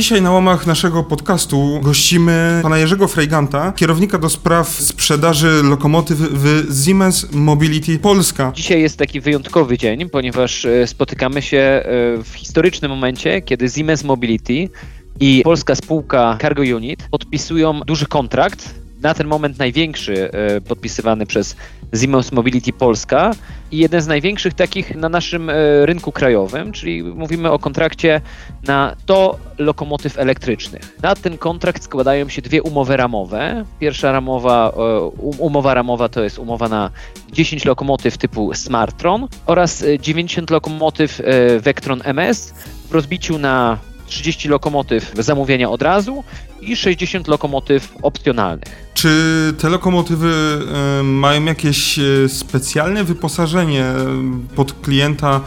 Dzisiaj na łamach naszego podcastu gościmy pana Jerzego Frejganta, kierownika do spraw sprzedaży lokomotyw w Siemens Mobility Polska. Dzisiaj jest taki wyjątkowy dzień, ponieważ e, spotykamy się e, w historycznym momencie, kiedy Siemens Mobility i polska spółka Cargo Unit podpisują duży kontrakt na ten moment największy e, podpisywany przez Siemens Mobility Polska i jeden z największych takich na naszym e, rynku krajowym, czyli mówimy o kontrakcie na 100 lokomotyw elektrycznych. Na ten kontrakt składają się dwie umowy ramowe. Pierwsza ramowa, e, umowa ramowa to jest umowa na 10 lokomotyw typu Smartron oraz 90 lokomotyw Vectron MS w rozbiciu na 30 lokomotyw zamówienia od razu i 60 lokomotyw opcjonalnych. Czy te lokomotywy y, mają jakieś y, specjalne wyposażenie y, pod klienta,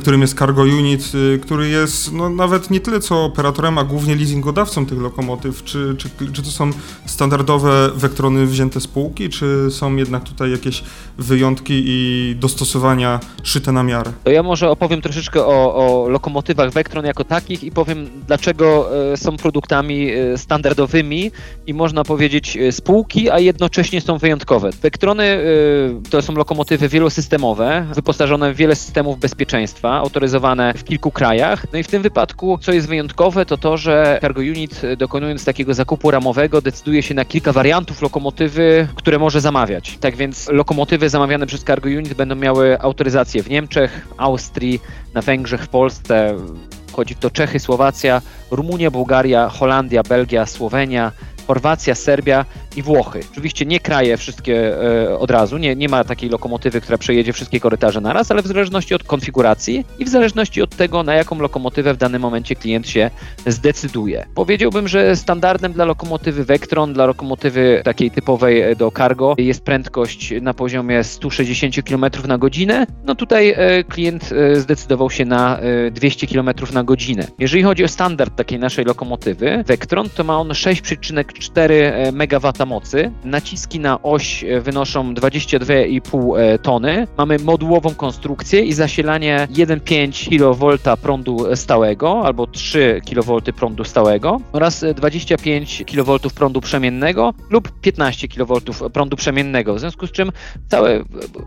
którym jest Cargo Unit, który jest no, nawet nie tyle co operatorem, a głównie leasingodawcą tych lokomotyw? Czy, czy, czy to są standardowe wektrony wzięte z półki, czy są jednak tutaj jakieś wyjątki i dostosowania szyte na miarę? To ja może opowiem troszeczkę o, o lokomotywach Vectron jako takich i powiem, dlaczego są produktami standardowymi i można powiedzieć spółki spółki, a jednocześnie są wyjątkowe. Vectrony y, to są lokomotywy wielosystemowe, wyposażone w wiele systemów bezpieczeństwa, autoryzowane w kilku krajach. No i w tym wypadku, co jest wyjątkowe, to to, że Cargo Unit y, dokonując takiego zakupu ramowego decyduje się na kilka wariantów lokomotywy, które może zamawiać. Tak więc lokomotywy zamawiane przez Cargo Unit będą miały autoryzację w Niemczech, Austrii, na Węgrzech, w Polsce, Chodzi to Czechy, Słowacja, Rumunia, Bułgaria, Holandia, Belgia, Słowenia, Chorwacja, Serbia i Włochy. Oczywiście nie kraje wszystkie e, od razu, nie, nie ma takiej lokomotywy, która przejedzie wszystkie korytarze naraz, ale w zależności od konfiguracji i w zależności od tego, na jaką lokomotywę w danym momencie klient się zdecyduje. Powiedziałbym, że standardem dla lokomotywy Vectron, dla lokomotywy takiej typowej do cargo jest prędkość na poziomie 160 km na godzinę. No tutaj e, klient e, zdecydował się na 200 km na godzinę. Jeżeli chodzi o standard takiej naszej lokomotywy Vectron, to ma on 6,4 MW mocy. Naciski na oś e, wynoszą 22,5 e, tony. Mamy modułową konstrukcję i zasilanie 1,5 kV prądu stałego albo 3 kV prądu stałego oraz 25 kV prądu przemiennego lub 15 kV prądu przemiennego. W związku z czym całe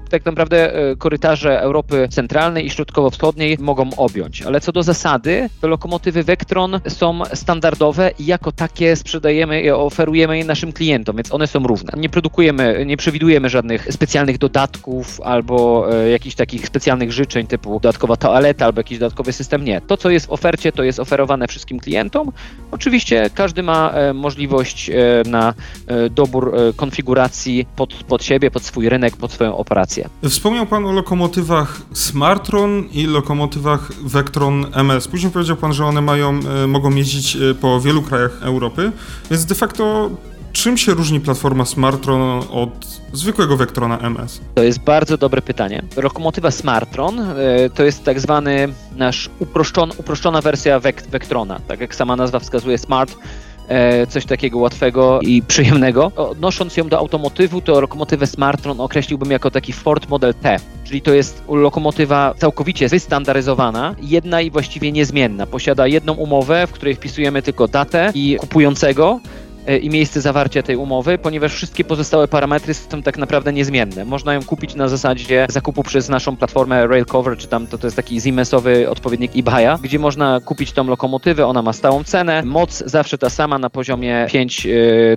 tak naprawdę e, korytarze Europy Centralnej i Środkowo-Wschodniej mogą objąć. Ale co do zasady, to lokomotywy Vectron są standardowe i jako takie sprzedajemy i oferujemy je naszym klientom więc one są równe. Nie produkujemy, nie przewidujemy żadnych specjalnych dodatków albo e, jakichś takich specjalnych życzeń typu dodatkowa toaleta albo jakiś dodatkowy system. Nie. To, co jest w ofercie, to jest oferowane wszystkim klientom. Oczywiście każdy ma e, możliwość e, na e, dobór e, konfiguracji pod, pod siebie, pod swój rynek, pod swoją operację. Wspomniał Pan o lokomotywach Smartron i lokomotywach Vectron MS. Później powiedział Pan, że one mają, e, mogą jeździć po wielu krajach Europy, więc de facto Czym się różni platforma Smartron od zwykłego Vectrona MS? To jest bardzo dobre pytanie. Lokomotywa Smartron e, to jest tak zwany nasz uproszczona, uproszczona wersja Vectrona. Tak jak sama nazwa wskazuje, Smart e, coś takiego łatwego i przyjemnego. Odnosząc ją do automotywu, to lokomotywę Smartron określiłbym jako taki Ford Model T, czyli to jest lokomotywa całkowicie wystandaryzowana, jedna i właściwie niezmienna. Posiada jedną umowę, w której wpisujemy tylko datę i kupującego, i miejsce zawarcia tej umowy, ponieważ wszystkie pozostałe parametry są tak naprawdę niezmienne. Można ją kupić na zasadzie zakupu przez naszą platformę Railcover, czy tam to, to jest taki Siemensowy odpowiednik eBaya, gdzie można kupić tą lokomotywę, ona ma stałą cenę, moc zawsze ta sama na poziomie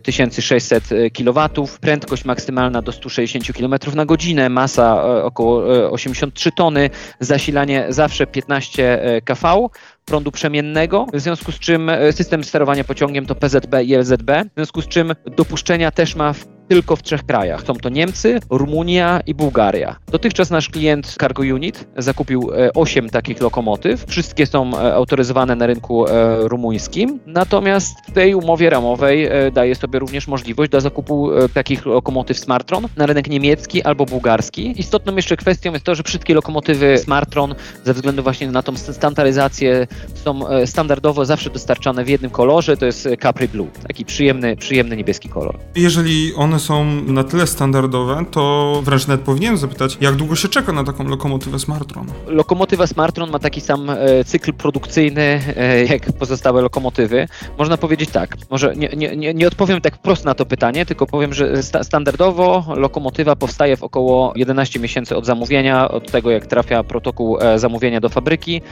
5600 e, kW, prędkość maksymalna do 160 km na godzinę, masa e, około 83 tony, zasilanie zawsze 15 kV, prądu przemiennego, w związku z czym e, system sterowania pociągiem to PZB i LZB, w związku z czym dopuszczenia też ma w tylko w trzech krajach. Są to Niemcy, Rumunia i Bułgaria. Dotychczas nasz klient Cargo Unit zakupił 8 takich lokomotyw. Wszystkie są autoryzowane na rynku rumuńskim. Natomiast w tej umowie ramowej daje sobie również możliwość do zakupu takich lokomotyw Smartron na rynek niemiecki albo bułgarski. Istotną jeszcze kwestią jest to, że wszystkie lokomotywy Smartron ze względu właśnie na tą standaryzację są e, standardowo zawsze dostarczane w jednym kolorze, to jest Capri Blue, taki przyjemny, przyjemny niebieski kolor. Jeżeli one są na tyle standardowe, to wręcz nawet powinienem zapytać, jak długo się czeka na taką lokomotywę Smartron? Lokomotywa Smartron ma taki sam e, cykl produkcyjny e, jak pozostałe lokomotywy. Można powiedzieć tak, może nie, nie, nie odpowiem tak wprost na to pytanie, tylko powiem, że sta standardowo lokomotywa powstaje w około 11 miesięcy od zamówienia, od tego jak trafia protokół zamówienia do fabryki,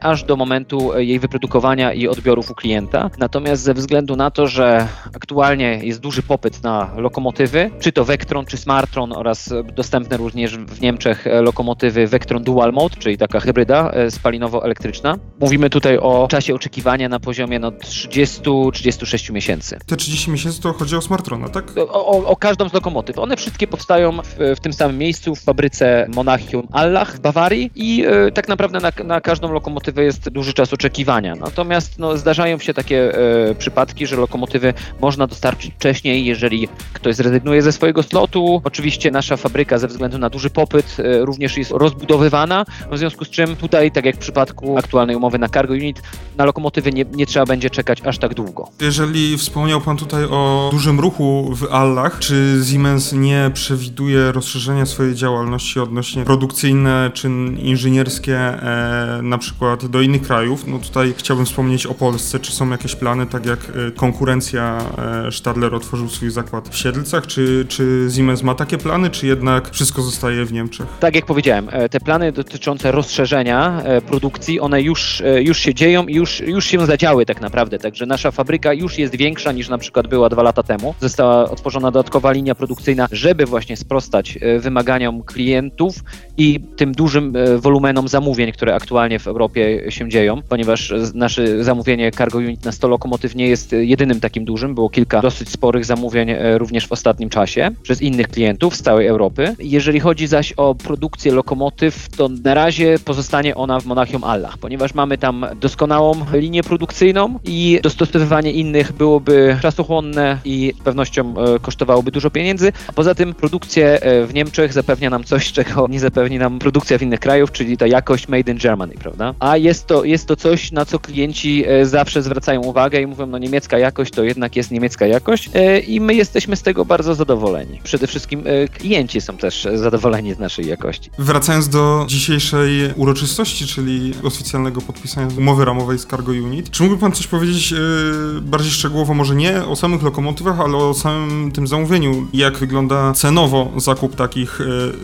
aż do momentu jej wyprodukowania i odbiorów u klienta. Natomiast ze względu na to, że aktualnie jest duży popyt na lokomotywy, czy to Vectron, czy Smartron oraz dostępne również w Niemczech lokomotywy Vectron Dual Mode, czyli taka hybryda e, spalinowo-elektryczna. Mówimy tutaj o czasie oczekiwania na poziomie no 30-36 miesięcy. Te 30 miesięcy to chodzi o Smartrona, tak? O, o, o każdą z lokomotyw. One wszystkie powstają w, w, tym samym miejscu, w fabryce Monachium Allach w Bawarii i e, tak naprawdę na, na każdą lokomotywę jest duży czas oczekiwania. Natomiast no, zdarzają się takie e, przypadki, że lokomotywy można dostarczyć wcześniej, jeżeli ktoś zrezygnuje ze swojego slotu. Oczywiście nasza fabryka ze względu na duży popyt e, również jest rozbudowywana, w związku z czym tutaj, tak jak w przypadku aktualnej umowy na Cargo Unit, na lokomotywy nie, nie trzeba będzie czekać aż tak długo. Jeżeli wspomniał Pan tutaj o dużym ruchu w Allach, czy Siemens nie przewiduje rozszerzenia swojej działalności odnośnie produkcyjne czy inżynierskie e, na przykład do innych krajów? No tutaj chciałbym wspomnieć o Polsce. Czy są jakieś plany, tak jak e, konkurencja e, Stadler otworzył swój zakład w Siedlcach? Czy, czy Siemens ma takie plany, czy jednak wszystko zostaje w Niemczech? Tak jak powiedziałem, e, te plany dotyczące rozszerzenia produkcji, one już, już się dzieją i już, już się zadziały tak naprawdę. Także nasza fabryka już jest większa niż na przykład była dwa lata temu. Została otworzona dodatkowa linia produkcyjna, żeby właśnie sprostać wymaganiom klientów i tym dużym wolumenom zamówień, które aktualnie w Europie się dzieją, ponieważ nasze zamówienie Cargo Unit na 100 lokomotyw nie jest jedynym takim dużym. Było kilka dosyć sporych zamówień e, również w ostatnim czasie przez innych klientów z całej Europy. Jeżeli chodzi zaś o produkcję lokomotyw, to na razie pozostanie ona w Monachium Allach, ponieważ mamy tam doskonałą linię produkcyjną i dostosowywanie innych byłoby czasochłonne i z pewnością e, kosztowałoby dużo pieniędzy. Poza tym produkcję e, w Niemczech zapewnia nam coś, czego nie zapewni nam produkcja w innych krajach, czyli ta jakość made in Germany, prawda? A jest to, jest to coś, na co klienci e, zawsze zwracają uwagę i mówią, no niemiecka jakość to jednak jest niemiecka jakość i my jesteśmy z tego bardzo zadowoleni. Przede wszystkim e, klienci są też zadowoleni z naszej jakości. Wracając do dzisiejszej uroczystości, czyli oficjalnego podpisania umowy ramowej z Cargo Unit, czy mógłby Pan coś powiedzieć bardziej szczegółowo, może nie o samych lokomotywach, ale o samym tym zamówieniu? Jak wygląda cenowo zakup takich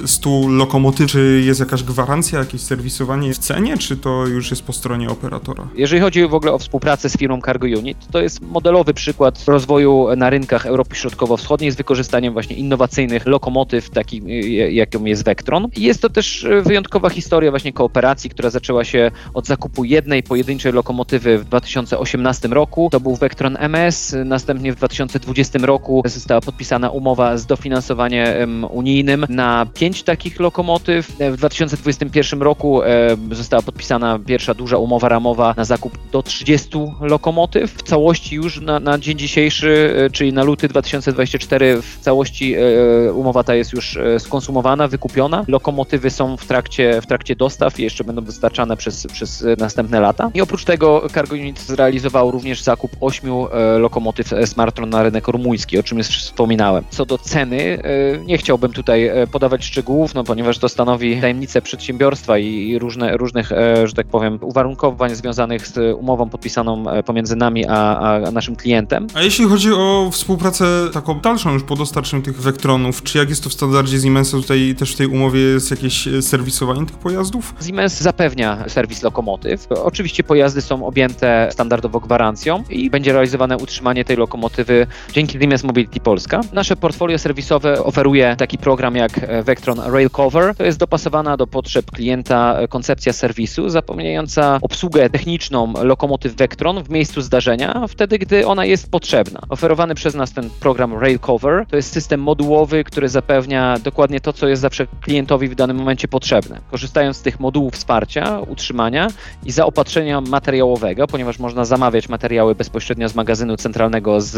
100 lokomotyw? Czy jest jakaś gwarancja, jakieś serwisowanie w cenie, czy to już jest po stronie operatora? Jeżeli chodzi w ogóle o współpracę z firmą Cargo Unit, to jest modelowy przykład rozwoju na rynkach Europy Środkowo-Wschodniej z wykorzystaniem właśnie innowacyjnych lokomotyw, takich jaką jest Vectron. Jest to też wyjątkowa historia właśnie kooperacji, która zaczęła się od zakupu jednej pojedynczej lokomotywy w 2018 roku. To był Vectron MS. Następnie w 2020 roku została podpisana umowa z dofinansowaniem unijnym na pięć takich lokomotyw. W 2021 roku została podpisana pierwsza duża umowa ramowa na zakup do 30 lokomotyw. W całości już na, na dzień dzisiejszy, czyli na luty 2024, w całości e, umowa ta jest już e, skonsumowana, wykupiona. Lokomotywy są w trakcie, w trakcie dostaw i jeszcze będą dostarczane przez, przez następne lata. I oprócz tego Cargo Unit zrealizował również zakup 8 lokomotyw Smartron na rynek rumuński, o czym już wspominałem. Co do ceny, nie chciałbym tutaj podawać szczegółów, no ponieważ to stanowi tajemnicę przedsiębiorstwa i różne, różnych, że tak powiem, uwarunkowań związanych z umową podpisaną e, pomiędzy nami a, a, naszym klientem. A jeśli chodzi o współpracę taką dalszą już po dostarczeniu tych Vectronów, czy jak jest to w standardzie Siemensa, tutaj też w tej umowie jest jakieś e, serwisowanie tych pojazdów? Siemens zapewnia serwis lokomotyw. Oczywiście pojazdy są objęte standardowo gwarancją i będzie realizowane utrzymanie tej lokomotywy dzięki Siemens Mobility Polska. Nasze portfolio serwisowe oferuje taki program jak e, Vectron Rail Cover. To jest dopasowana do potrzeb klienta koncepcja serwisu, zapewniająca obsługę techniczną lokomotyw Vectron w miejscu zdarzenia, wtedy gdy ona jest potrzebna. Oferowany przez nas ten program Rail Cover. To jest system modułowy, który zapewnia dokładnie to, co jest zawsze klientowi w danym momencie potrzebne. Korzystając z tych modułów wsparcia, utrzymania i zaopatrzenia materiałowego, ponieważ można zamawiać materiały bezpośrednio z magazynu centralnego z,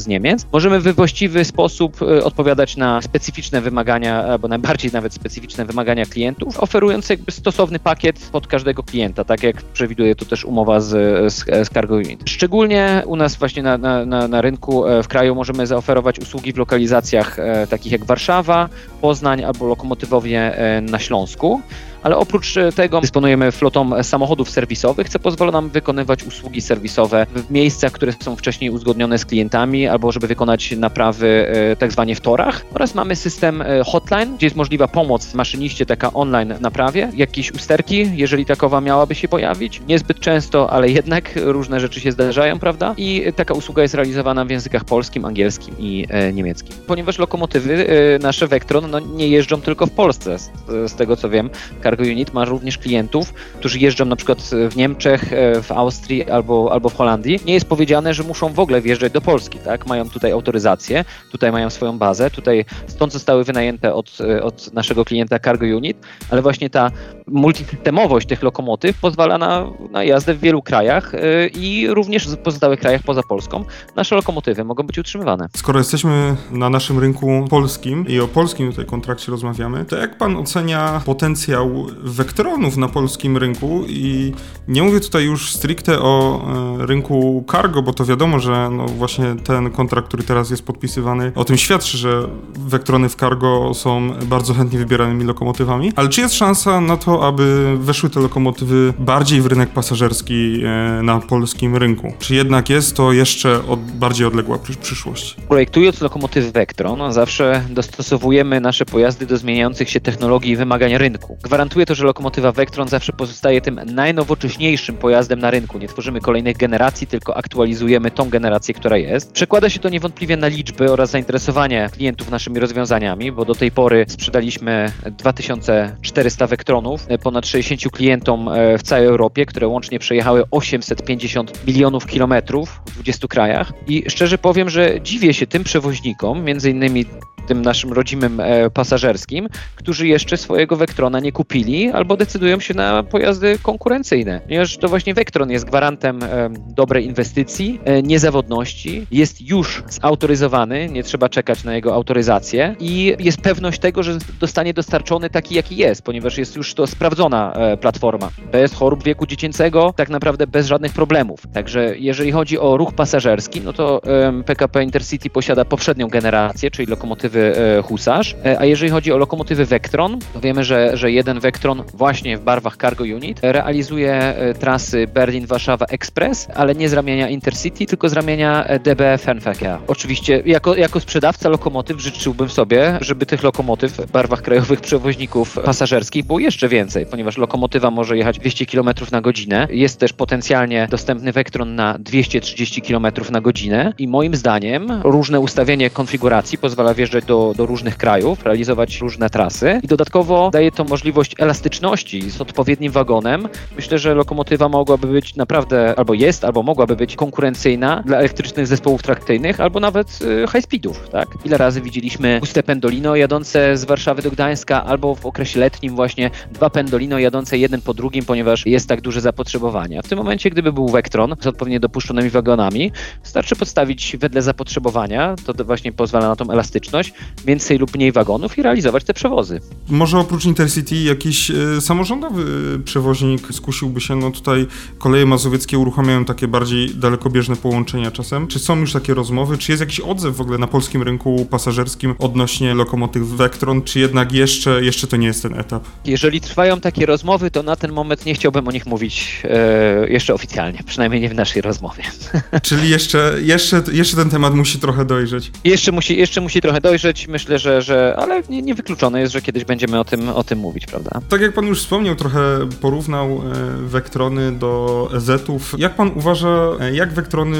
z Niemiec, możemy we właściwy sposób y, odpowiadać na specyficzne wymagania, albo najbardziej nawet specyficzne wymagania klientów, oferując jakby stosowny pakiet pod każdego klienta, tak jak przewiduje to też umowa z, z, z Cargo Unit. Szczególnie u nas właśnie na, na, na, na rynku e, w kraju możemy zaoferować usługi w lokalizacjach e, takich jak Warszawa, Poznań albo lokomotywowie e, na Śląsku ale oprócz e, tego dysponujemy flotą samochodów serwisowych, co pozwala nam wykonywać usługi serwisowe w miejscach, które są wcześniej uzgodnione z klientami, albo żeby wykonać naprawy e, tak zwanie w torach. Oraz mamy system e, hotline, gdzie jest możliwa pomoc maszyniście taka online naprawie, jakieś usterki, jeżeli takowa miałaby się pojawić. Niezbyt często, ale jednak różne rzeczy się zdarzają, prawda? I taka usługa jest realizowana w językach polskim, angielskim i niemieckim. Ponieważ lokomotywy nasze Vectron no, nie jeżdżą tylko w Polsce, z, z tego co wiem, Cargo Unit ma również klientów, którzy jeżdżą na przykład w Niemczech, e, w Austrii albo, albo w Holandii. Nie jest powiedziane, że muszą w ogóle wjeżdżać do Polski, tak? Mają tutaj autoryzację, tutaj mają swoją bazę, tutaj stąd zostały wynajęte od, e, od naszego klienta Cargo Unit, ale właśnie ta multisystemowość tych lokomotyw pozwala na, na jazdę w wielu krajach e, i również w pozostałych krajach poza Polską nasze lokomotywy mogą być utrzymywane. Skoro jesteśmy na naszym rynku polskim i o polskim tutaj kontrakcie rozmawiamy, to jak pan ocenia potencjał wektronów na polskim rynku i nie mówię tutaj już stricte o e, rynku cargo, bo to wiadomo, że no właśnie ten kontrakt, który teraz jest podpisywany, o tym świadczy, że wektrony w cargo są bardzo chętnie wybieranymi lokomotywami, ale czy jest szansa na to, aby weszły te lokomotywy bardziej w rynek pasażerski e, na polskim rynku? Czy jednak jest to jeszcze od, bardziej odległa przyszłość? Projektując lokomotywy Vectron, zawsze dostosowujemy nasze pojazdy do zmieniających się technologii i wymagań rynku. Gwarantuje to, że lokomotywa Vectron zawsze pozostaje tym najnowocześniejszym pojazdem na rynku. Nie tworzymy kolejnych generacji, tylko aktualizujemy tą generację, która jest. Przekłada się to niewątpliwie na liczby oraz zainteresowanie klientów naszymi rozwiązaniami, bo do tej pory sprzedaliśmy 2400 Vectronów ponad 60 klientom e, w całej Europie, które łącznie przejechały 850 milionów kilometrów w 20 krajach. I szczerze powiem, że dziwię się tym przewoźnikom, między innymi tym naszym rodzimym e, pasażerskim, którzy jeszcze swojego Vectrona nie kupili albo decydują się na pojazdy konkurencyjne. Ponieważ to właśnie Vectron jest gwarantem e, dobrej inwestycji, e, niezawodności, jest już zautoryzowany, nie trzeba czekać na jego autoryzację i jest pewność tego, że zostanie dostarczony taki, jaki jest, ponieważ jest już to sprawdzona e, platforma. Bez chorób wieku dziecięcego, tak naprawdę bez żadnych problemów. Także jeżeli chodzi o ruch pasażerski, no to PKP Intercity posiada poprzednią generację, czyli lokomotywy lokomotywy Husarz. E, a jeżeli chodzi o lokomotywy Vectron, to wiemy, że, że jeden Vectron właśnie w barwach Cargo Unit realizuje e, trasy Berlin-Warszawa Express, ale nie z ramienia Intercity, tylko z ramienia e, DB Fernverkehr. Oczywiście jako, jako sprzedawca lokomotyw życzyłbym sobie, żeby tych lokomotyw w barwach krajowych przewoźników pasażerskich było jeszcze więcej, ponieważ lokomotywa może jechać 200 km na godzinę. Jest też potencjalnie dostępny Vectron na 230 km na godzinę i moim zdaniem różne ustawienie konfiguracji pozwala wjeżdżać do, do różnych krajów, realizować różne trasy i dodatkowo daje to możliwość elastyczności z odpowiednim wagonem. Myślę, że lokomotywa mogłaby być naprawdę, albo jest, albo mogłaby być konkurencyjna dla elektrycznych zespołów trakcyjnych, albo nawet y, high speedów, tak? Ile razy widzieliśmy puste pendolino jadące z Warszawy do Gdańska, albo w okresie letnim właśnie dwa pendolino jadące jeden po drugim, ponieważ jest tak duże zapotrzebowanie. W tym momencie, gdyby był Vectron z odpowiednio dopuszczonymi wagonami, wystarczy podstawić wedle zapotrzebowania, to właśnie pozwala na tą elastyczność, więcej lub mniej wagonów i realizować te przewozy. Może oprócz Intercity jakiś y, samorządowy przewoźnik skusiłby się, no tutaj koleje mazowieckie uruchamiają takie bardziej dalekobieżne połączenia czasem. Czy są już takie rozmowy? Czy jest jakiś odzew w ogóle na polskim rynku pasażerskim odnośnie lokomotyw Vectron, czy jednak jeszcze, jeszcze to nie jest ten etap? Jeżeli trwają takie rozmowy, to na ten moment nie chciałbym o nich mówić e, jeszcze oficjalnie, przynajmniej nie w naszej rozmowie. Czyli jeszcze, jeszcze, jeszcze ten temat musi trochę dojrzeć. Jeszcze musi, jeszcze musi trochę dojrzeć obejrzeć, myślę, że, że ale nie, niewykluczone jest, że kiedyś będziemy o tym, o tym mówić, prawda? Tak jak pan już wspomniał, trochę porównał e, Vectrony do EZ-ów. Jak pan uważa, e, jak Vectrony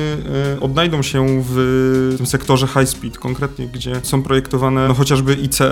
e, odnajdą się w tym sektorze high speed konkretnie, gdzie są projektowane no, chociażby ICE,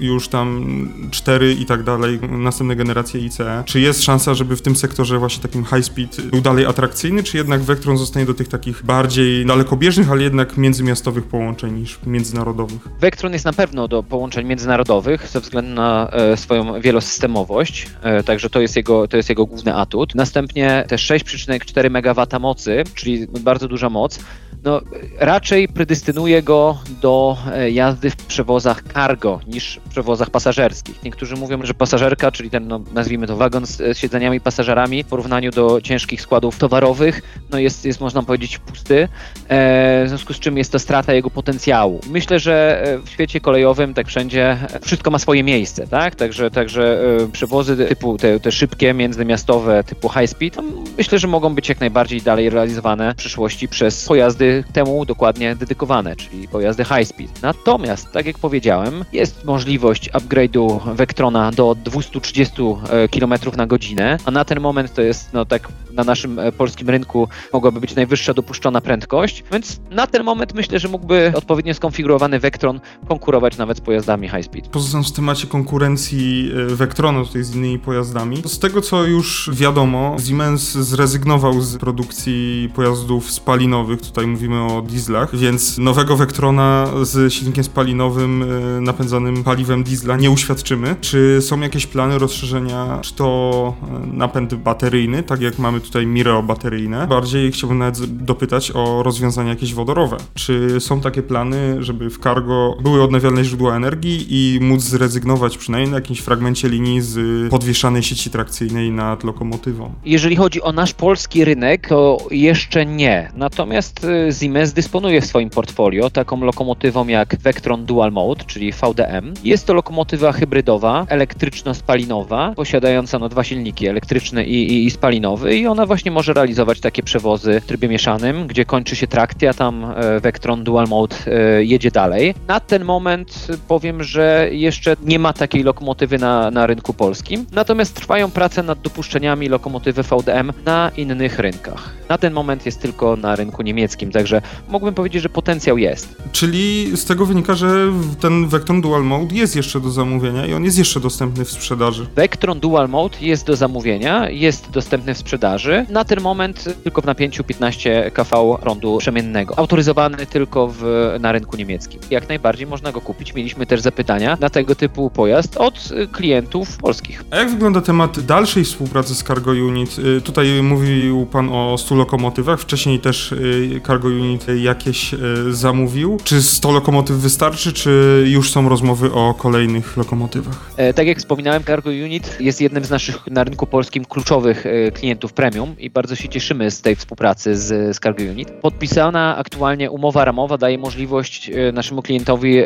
już tam 4 i tak dalej, następne generacje ICE. Czy jest szansa, żeby w tym sektorze właśnie takim high speed był dalej atrakcyjny, czy jednak Vectron zostanie do tych takich bardziej dalekobieżnych, ale jednak międzymiastowych połączeń niż międzynarodowych? Vectron jest na pewno do połączeń międzynarodowych ze względu na e, swoją wielosystemowość, e, także to jest, jego, to jest jego główny atut. Następnie te 6,4 MW mocy, czyli bardzo duża moc, no, raczej predystynuje go do e, jazdy w przewozach cargo niż w przewozach pasażerskich. Niektórzy mówią, że pasażerka, czyli ten, no, nazwijmy to wagon z siedzeniami pasażerami w porównaniu do ciężkich składów towarowych, no jest, jest można powiedzieć pusty, e, w związku z czym jest to strata jego potencjału. Myślę, że e, w świecie kolejowym tak wszędzie wszystko ma swoje miejsce, tak? Także, także e, przewozy typu te, te szybkie, międzymiastowe typu high speed, no, myślę, że mogą być jak najbardziej dalej realizowane w przyszłości przez pojazdy temu dokładnie dedykowane, czyli pojazdy high speed. Natomiast, tak jak powiedziałem, jest możliwość upgrade'u Vectrona do 230 e, km na godzinę, a na ten moment to jest, no tak na naszym e, polskim rynku mogłaby być najwyższa dopuszczona prędkość, więc na ten moment myślę, że mógłby odpowiednio skonfigurowany Vectron konkurować nawet z pojazdami high speed. Pozostając w temacie konkurencji e, Vectronu tutaj z innymi pojazdami, z tego co już wiadomo, Siemens zrezygnował z produkcji pojazdów spalinowych, tutaj mówimy o dieslach, więc nowego Vectrona z silnikiem spalinowym e, napędzanym paliwem diesla nie uświadczymy. Czy są jakieś plany rozszerzenia, czy to napęd bateryjny, tak jak mamy tutaj Mireo bateryjne. Bardziej chciałbym nawet dopytać o rozwiązania jakieś wodorowe. Czy są takie plany, żeby w cargo były odnawialne źródła energii i móc zrezygnować przynajmniej na jakimś fragmencie linii z podwieszanej sieci trakcyjnej nad lokomotywą? Jeżeli chodzi o nasz polski rynek, to jeszcze nie. Natomiast y, Siemens dysponuje w swoim portfolio taką lokomotywą jak Vectron Dual Mode, czyli VDM. Jest to lokomotywa hybrydowa, elektryczno-spalinowa, posiadająca no, dwa silniki, elektryczny i, i, i spalinowy i ona właśnie może realizować takie przewozy w trybie mieszanym, gdzie kończy się trakcja, tam e, Vectron Dual Mode e, jedzie dalej. Na ten moment powiem, że jeszcze nie ma takiej lokomotywy na, na rynku polskim, natomiast trwają prace nad dopuszczeniami lokomotywy VDM na innych rynkach. Na ten moment jest tylko na rynku niemieckim, także mógłbym powiedzieć, że potencjał jest. Czyli z tego wynika, że ten Vectron Dual Mode jest jeszcze do zamówienia i on jest jeszcze dostępny w sprzedaży. Vectron Dual Mode jest do zamówienia, jest dostępny w sprzedaży. Na ten moment tylko w napięciu 15 kV prądu przemiennego. Autoryzowany tylko w, na rynku niemieckim. Jak najbardziej można go kupić. Mieliśmy też zapytania na tego typu pojazd od klientów polskich. A jak wygląda temat dalszej współpracy z Cargo Unit? Y, tutaj mówił Pan o 100 lokomotywach, wcześniej też y, Cargo Unit jakieś y, zamówił. Czy 100 lokomotyw wystarczy, czy już są rozmowy o kolejnych lokomotywach? E, tak jak wspominałem, Cargo Unit jest jednym z naszych na rynku polskim kluczowych e, klientów premium i bardzo się cieszymy z tej współpracy z, Cargo Unit. Podpisana aktualnie umowa ramowa daje możliwość e, naszemu klientowi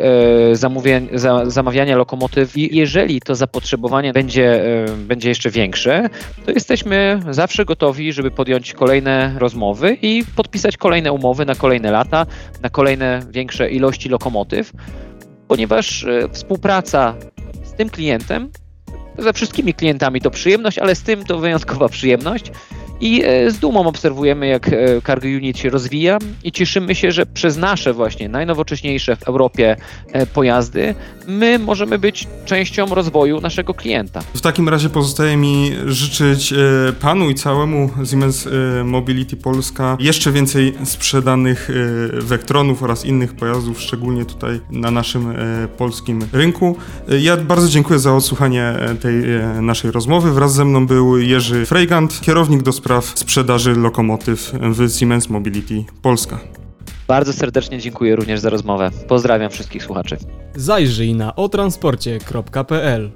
zamawiania lokomotyw i jeżeli to zapotrzebowanie będzie, będzie jeszcze większe, to jesteśmy zawsze gotowi, żeby podjąć kolejne rozmowy i podpisać kolejne umowy na kolejne lata, na kolejne większe ilości lokomotyw, ponieważ współpraca z tym klientem ze wszystkimi klientami to przyjemność, ale z tym to wyjątkowa przyjemność. I e, z dumą obserwujemy, jak e, Cargo Unit się rozwija i cieszymy się, że przez nasze właśnie najnowocześniejsze w Europie e, pojazdy my możemy być częścią rozwoju naszego klienta. W takim razie pozostaje mi życzyć panu i całemu Siemens Mobility Polska jeszcze więcej sprzedanych Vectronów oraz innych pojazdów, szczególnie tutaj na naszym polskim rynku. Ja bardzo dziękuję za odsłuchanie tej naszej rozmowy. Wraz ze mną był Jerzy Freigand, kierownik do spraw sprzedaży lokomotyw w Siemens Mobility Polska. Bardzo serdecznie dziękuję również za rozmowę. Pozdrawiam wszystkich słuchaczy. Zajrzyj na otransporcie.pl